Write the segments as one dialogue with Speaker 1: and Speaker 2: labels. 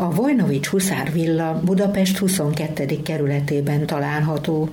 Speaker 1: A Vojnovics Huszár villa Budapest 22. kerületében található.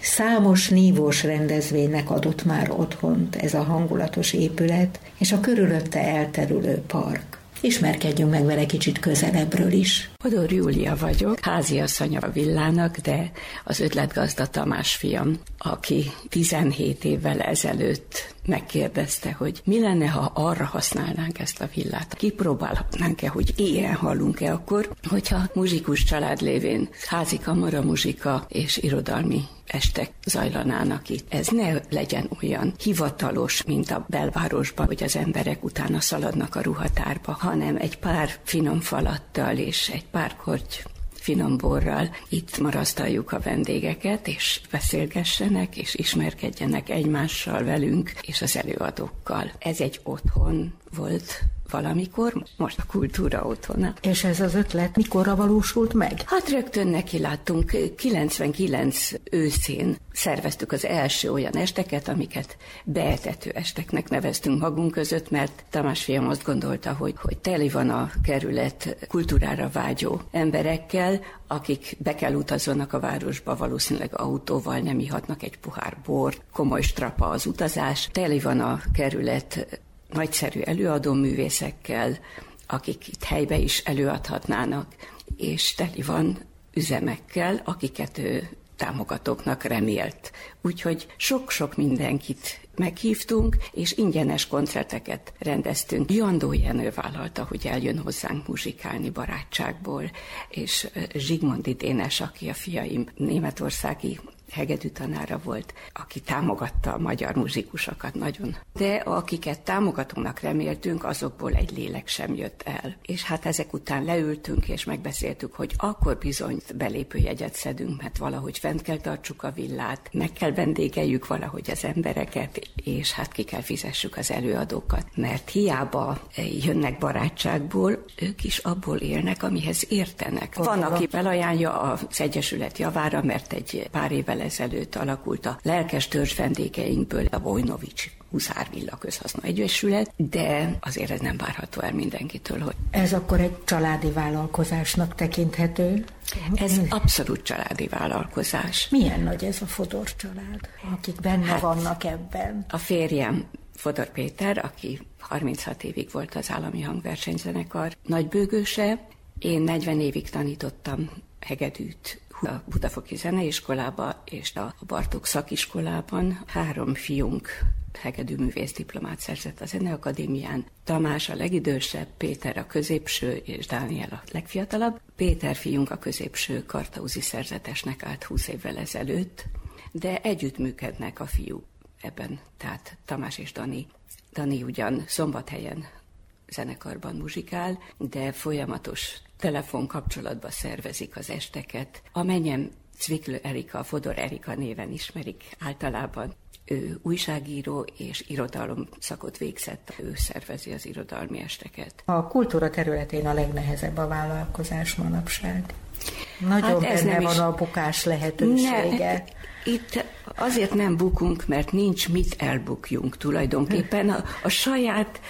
Speaker 1: Számos nívós rendezvénynek adott már otthont ez a hangulatos épület, és a körülötte elterülő park. Ismerkedjünk meg vele kicsit közelebbről is.
Speaker 2: Odor Júlia vagyok, háziasszonya a villának, de az ötletgazda Tamás fiam, aki 17 évvel ezelőtt megkérdezte, hogy mi lenne, ha arra használnánk ezt a villát. Kipróbálhatnánk-e, hogy ilyen hallunk-e akkor, hogyha muzsikus család lévén házi kamara muzsika és irodalmi estek zajlanának itt. Ez ne legyen olyan hivatalos, mint a belvárosban, hogy az emberek utána szaladnak a ruhatárba, hanem egy pár finom falattal és egy pár korty finom borral itt marasztaljuk a vendégeket, és beszélgessenek, és ismerkedjenek egymással velünk, és az előadókkal. Ez egy otthon volt valamikor, most a kultúra otthona.
Speaker 1: És ez az ötlet mikorra valósult meg?
Speaker 2: Hát rögtön neki láttunk, 99 őszén szerveztük az első olyan esteket, amiket beetető esteknek neveztünk magunk között, mert Tamás fiam azt gondolta, hogy, hogy teli van a kerület kultúrára vágyó emberekkel, akik be kell utazzanak a városba, valószínűleg autóval nem ihatnak egy pohár bort, komoly strapa az utazás. Teli van a kerület nagyszerű előadó művészekkel, akik itt helybe is előadhatnának, és teli van üzemekkel, akiket ő támogatóknak remélt. Úgyhogy sok-sok mindenkit meghívtunk, és ingyenes koncerteket rendeztünk. Jandó Jenő vállalta, hogy eljön hozzánk muzsikálni barátságból, és Zsigmondi Dénes, aki a fiaim németországi hegedű tanára volt, aki támogatta a magyar muzsikusokat nagyon. De akiket támogatónak reméltünk, azokból egy lélek sem jött el. És hát ezek után leültünk, és megbeszéltük, hogy akkor bizony belépőjegyet szedünk, mert valahogy fent kell tartsuk a villát, meg kell vendégeljük valahogy az embereket, és hát ki kell fizessük az előadókat. Mert hiába jönnek barátságból, ők is abból élnek, amihez értenek. Van, aki felajánlja az Egyesület javára, mert egy pár évvel ezelőtt alakult a lelkes törzs vendégeinkből a Vojnovics Huszárvilla Közhasznú Egyesület, de azért ez nem várható el mindenkitől, hogy...
Speaker 1: Ez akkor egy családi vállalkozásnak tekinthető?
Speaker 2: Ez abszolút családi vállalkozás.
Speaker 1: Milyen nagy ez a Fodor család, akik benne hát, vannak ebben?
Speaker 2: A férjem Fodor Péter, aki 36 évig volt az állami hangversenyzenekar nagybőgőse, én 40 évig tanítottam hegedűt a Budafoki Zeneiskolába és a Bartók szakiskolában. Három fiunk hegedű művész diplomát szerzett a Zeneakadémián. Tamás a legidősebb, Péter a középső, és Dániel a legfiatalabb. Péter fiunk a középső kartauzi szerzetesnek állt 20 évvel ezelőtt, de együttműködnek a fiú ebben, tehát Tamás és Dani. Dani ugyan szombathelyen zenekarban muzsikál, de folyamatos telefonkapcsolatba szervezik az esteket. A menyem Cviklő Erika, Fodor Erika néven ismerik általában. Ő újságíró és irodalom szakot végzett, ő szervezi az irodalmi esteket.
Speaker 1: A kultúra területén a legnehezebb a vállalkozás manapság. Nagyon hát ez benne van is... a bukás lehetősége. Ne,
Speaker 2: itt azért nem bukunk, mert nincs mit elbukjunk tulajdonképpen. A, a saját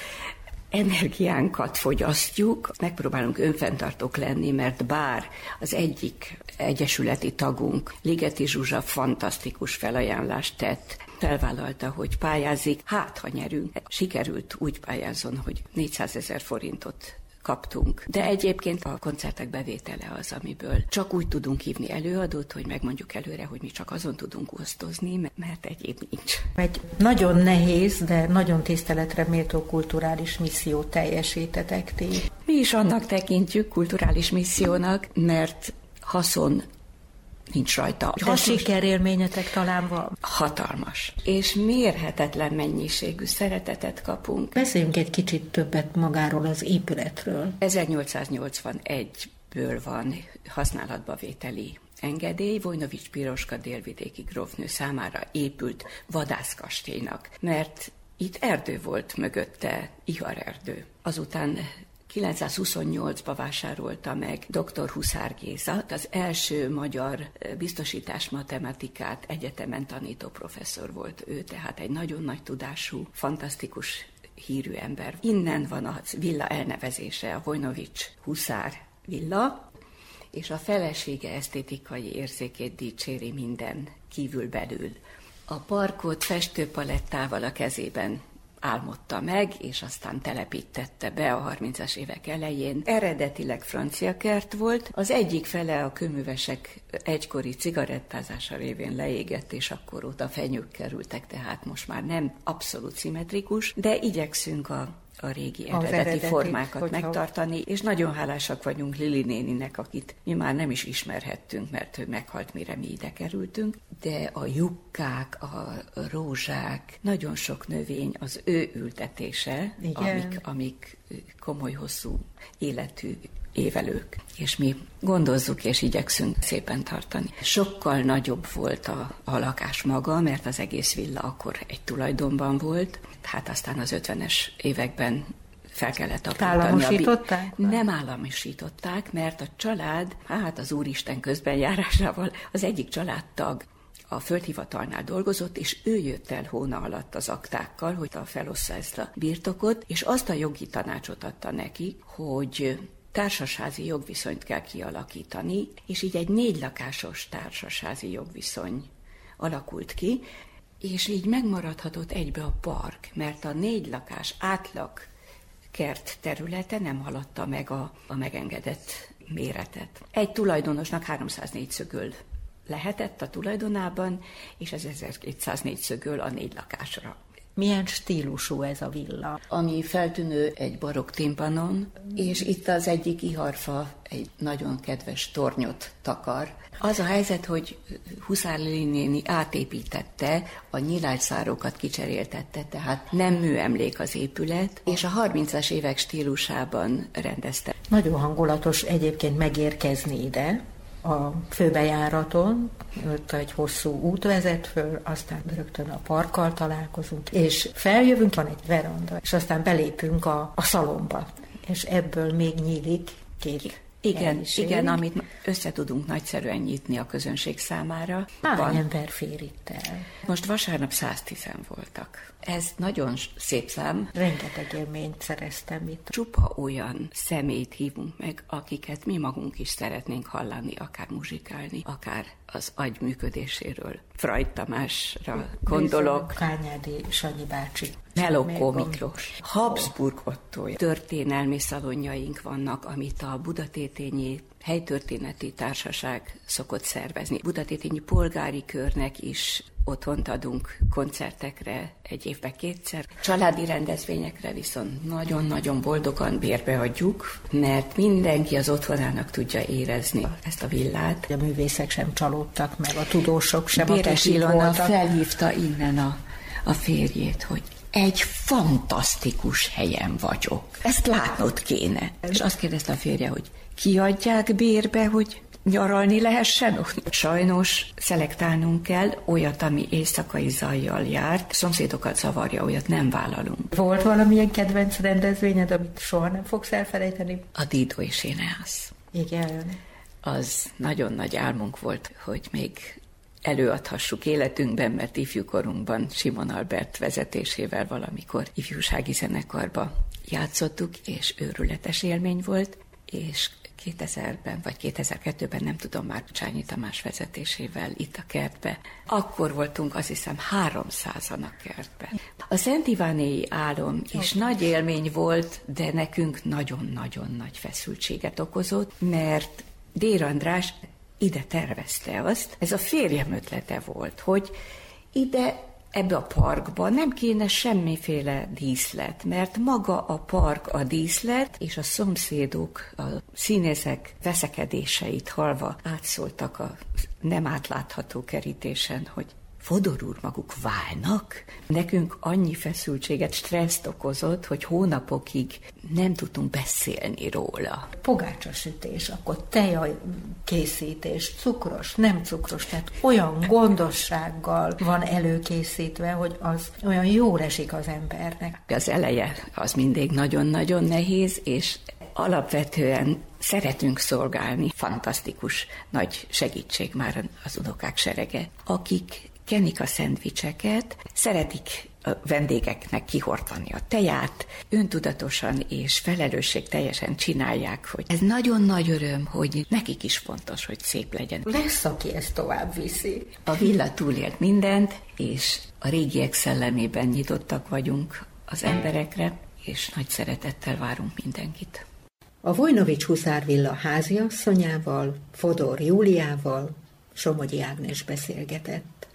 Speaker 2: energiánkat fogyasztjuk, megpróbálunk önfenntartók lenni, mert bár az egyik egyesületi tagunk, Ligeti Zsuzsa fantasztikus felajánlást tett, felvállalta, hogy pályázik, hát ha nyerünk. Sikerült úgy pályázon, hogy 400 ezer forintot kaptunk. De egyébként a koncertek bevétele az, amiből csak úgy tudunk hívni előadót, hogy megmondjuk előre, hogy mi csak azon tudunk osztozni, mert egyéb nincs.
Speaker 1: Egy nagyon nehéz, de nagyon tiszteletre méltó kulturális missziót teljesítetek ti.
Speaker 2: Mi is annak tekintjük kulturális missziónak, mert haszon nincs rajta.
Speaker 1: De Hasznos, sikerélményetek talán van?
Speaker 2: Hatalmas. És mérhetetlen mennyiségű szeretetet kapunk.
Speaker 1: Beszéljünk egy kicsit többet magáról az épületről.
Speaker 2: 1881-ből van használatba vételi engedély Vojnovics Piroska délvidéki grófnő számára épült vadászkastélynak, mert itt erdő volt mögötte, ihar erdő. Azután 928-ba vásárolta meg dr. Huszár Géza, az első magyar biztosítás matematikát egyetemen tanító professzor volt ő, tehát egy nagyon nagy tudású, fantasztikus hírű ember. Innen van a villa elnevezése, a Vojnovics Huszár villa, és a felesége esztétikai érzékét dicséri minden kívül-belül. A parkot festőpalettával a kezében álmodta meg, és aztán telepítette be a 30-as évek elején. Eredetileg francia kert volt, az egyik fele a köművesek egykori cigarettázása révén leégett, és akkor óta fenyők kerültek, tehát most már nem abszolút szimmetrikus, de igyekszünk a a régi eredeti, eredeti formákat hogyha... megtartani, és nagyon hálásak vagyunk Lili néninek, akit mi már nem is ismerhettünk, mert ő meghalt, mire mi ide kerültünk, de a jukkák, a rózsák, nagyon sok növény az ő ültetése, amik, amik komoly, hosszú életű évelők, és mi gondozzuk és igyekszünk szépen tartani. Sokkal nagyobb volt a, a lakás maga, mert az egész villa akkor egy tulajdonban volt, hát aztán az 50-es években fel kellett
Speaker 1: apítani. Államosították?
Speaker 2: A, nem államosították, mert a család, hát az Úristen közben járásával az egyik családtag a földhivatalnál dolgozott, és ő jött el hóna alatt az aktákkal, hogy a felossza ezt a birtokot, és azt a jogi tanácsot adta neki, hogy társasházi jogviszonyt kell kialakítani, és így egy négy lakásos társasházi jogviszony alakult ki, és így megmaradhatott egybe a park, mert a négy lakás átlag kert területe nem haladta meg a, a megengedett méretet. Egy tulajdonosnak 304 szögöl lehetett a tulajdonában, és ez 1204 szögöl a négy lakásra.
Speaker 1: Milyen stílusú ez a villa?
Speaker 2: Ami feltűnő egy barokk timpanon, és itt az egyik iharfa egy nagyon kedves tornyot takar. Az a helyzet, hogy Huszár néni átépítette, a nyilágyszárokat kicseréltette, tehát nem műemlék az épület, és a 30-as évek stílusában rendezte.
Speaker 1: Nagyon hangulatos egyébként megérkezni ide, a főbejáraton, ott egy hosszú út vezet föl, aztán rögtön a parkkal találkozunk, és feljövünk, van egy veranda, és aztán belépünk a, a szalomba, és ebből még nyílik két
Speaker 2: igen, igen, amit össze tudunk nagyszerűen nyitni a közönség számára.
Speaker 1: Hány van. ember fér itt el?
Speaker 2: Most vasárnap 110 voltak. Ez nagyon szép szám.
Speaker 1: Rengeteg élményt szereztem itt.
Speaker 2: Csupa olyan szemét hívunk meg, akiket mi magunk is szeretnénk hallani, akár muzsikálni, akár az agy működéséről. Freud Tamásra gondolok.
Speaker 1: Kányádi Sanyi bácsi.
Speaker 2: Melokó Miklós. Habsburg Otto. Történelmi szalonjaink vannak, amit a Budatétényi helytörténeti társaság szokott szervezni. Budatétényi polgári körnek is otthont adunk koncertekre egy évben kétszer. Családi rendezvényekre viszont nagyon-nagyon boldogan bérbeadjuk, mert mindenki az otthonának tudja érezni ezt a villát.
Speaker 1: A művészek sem csalódtak meg, a tudósok sem,
Speaker 2: Béres Ilona felhívta innen a, a férjét, hogy egy fantasztikus helyen vagyok. Ezt látnod kéne. És azt kérdezte a férje, hogy kiadják bérbe, hogy nyaralni lehessen. Sajnos szelektálnunk kell olyat, ami éjszakai zajjal járt, szomszédokat zavarja, olyat nem vállalunk.
Speaker 1: Volt valamilyen kedvenc rendezvényed, amit soha nem fogsz elfelejteni?
Speaker 2: A Dido és Éneász.
Speaker 1: Igen.
Speaker 2: Az nagyon nagy álmunk volt, hogy még előadhassuk életünkben, mert ifjúkorunkban Simon Albert vezetésével valamikor ifjúsági zenekarba játszottuk, és őrületes élmény volt, és 2000-ben vagy 2002-ben, nem tudom már Csányi Tamás vezetésével itt a kertbe. Akkor voltunk azt hiszem 300-an a kertben. A Szent Ivánéi álom is nagy élmény volt, de nekünk nagyon-nagyon nagy feszültséget okozott, mert Dér András ide tervezte azt, ez a férjem ötlete volt, hogy ide ebbe a parkba nem kéne semmiféle díszlet, mert maga a park a díszlet, és a szomszédok, a színészek veszekedéseit halva átszóltak a nem átlátható kerítésen, hogy Fodor úr maguk válnak. Nekünk annyi feszültséget, stresszt okozott, hogy hónapokig nem tudtunk beszélni róla.
Speaker 1: Pogácsasütés, akkor tejaj készítés, cukros, nem cukros, tehát olyan gondossággal van előkészítve, hogy az olyan jól esik az embernek.
Speaker 2: Az eleje az mindig nagyon-nagyon nehéz, és alapvetően szeretünk szolgálni. Fantasztikus nagy segítség már az unokák serege, akik kenik a szendvicseket, szeretik a vendégeknek kihordani a teját, öntudatosan és felelősség teljesen csinálják, hogy ez nagyon nagy öröm, hogy nekik is fontos, hogy szép legyen.
Speaker 1: Lesz, aki ezt tovább viszi.
Speaker 2: A villa túlélt mindent, és a régiek szellemében nyitottak vagyunk az emberekre, és nagy szeretettel várunk mindenkit.
Speaker 1: A Vojnovics Huszárvilla háziasszonyával, Fodor Júliával Somogyi Ágnes beszélgetett.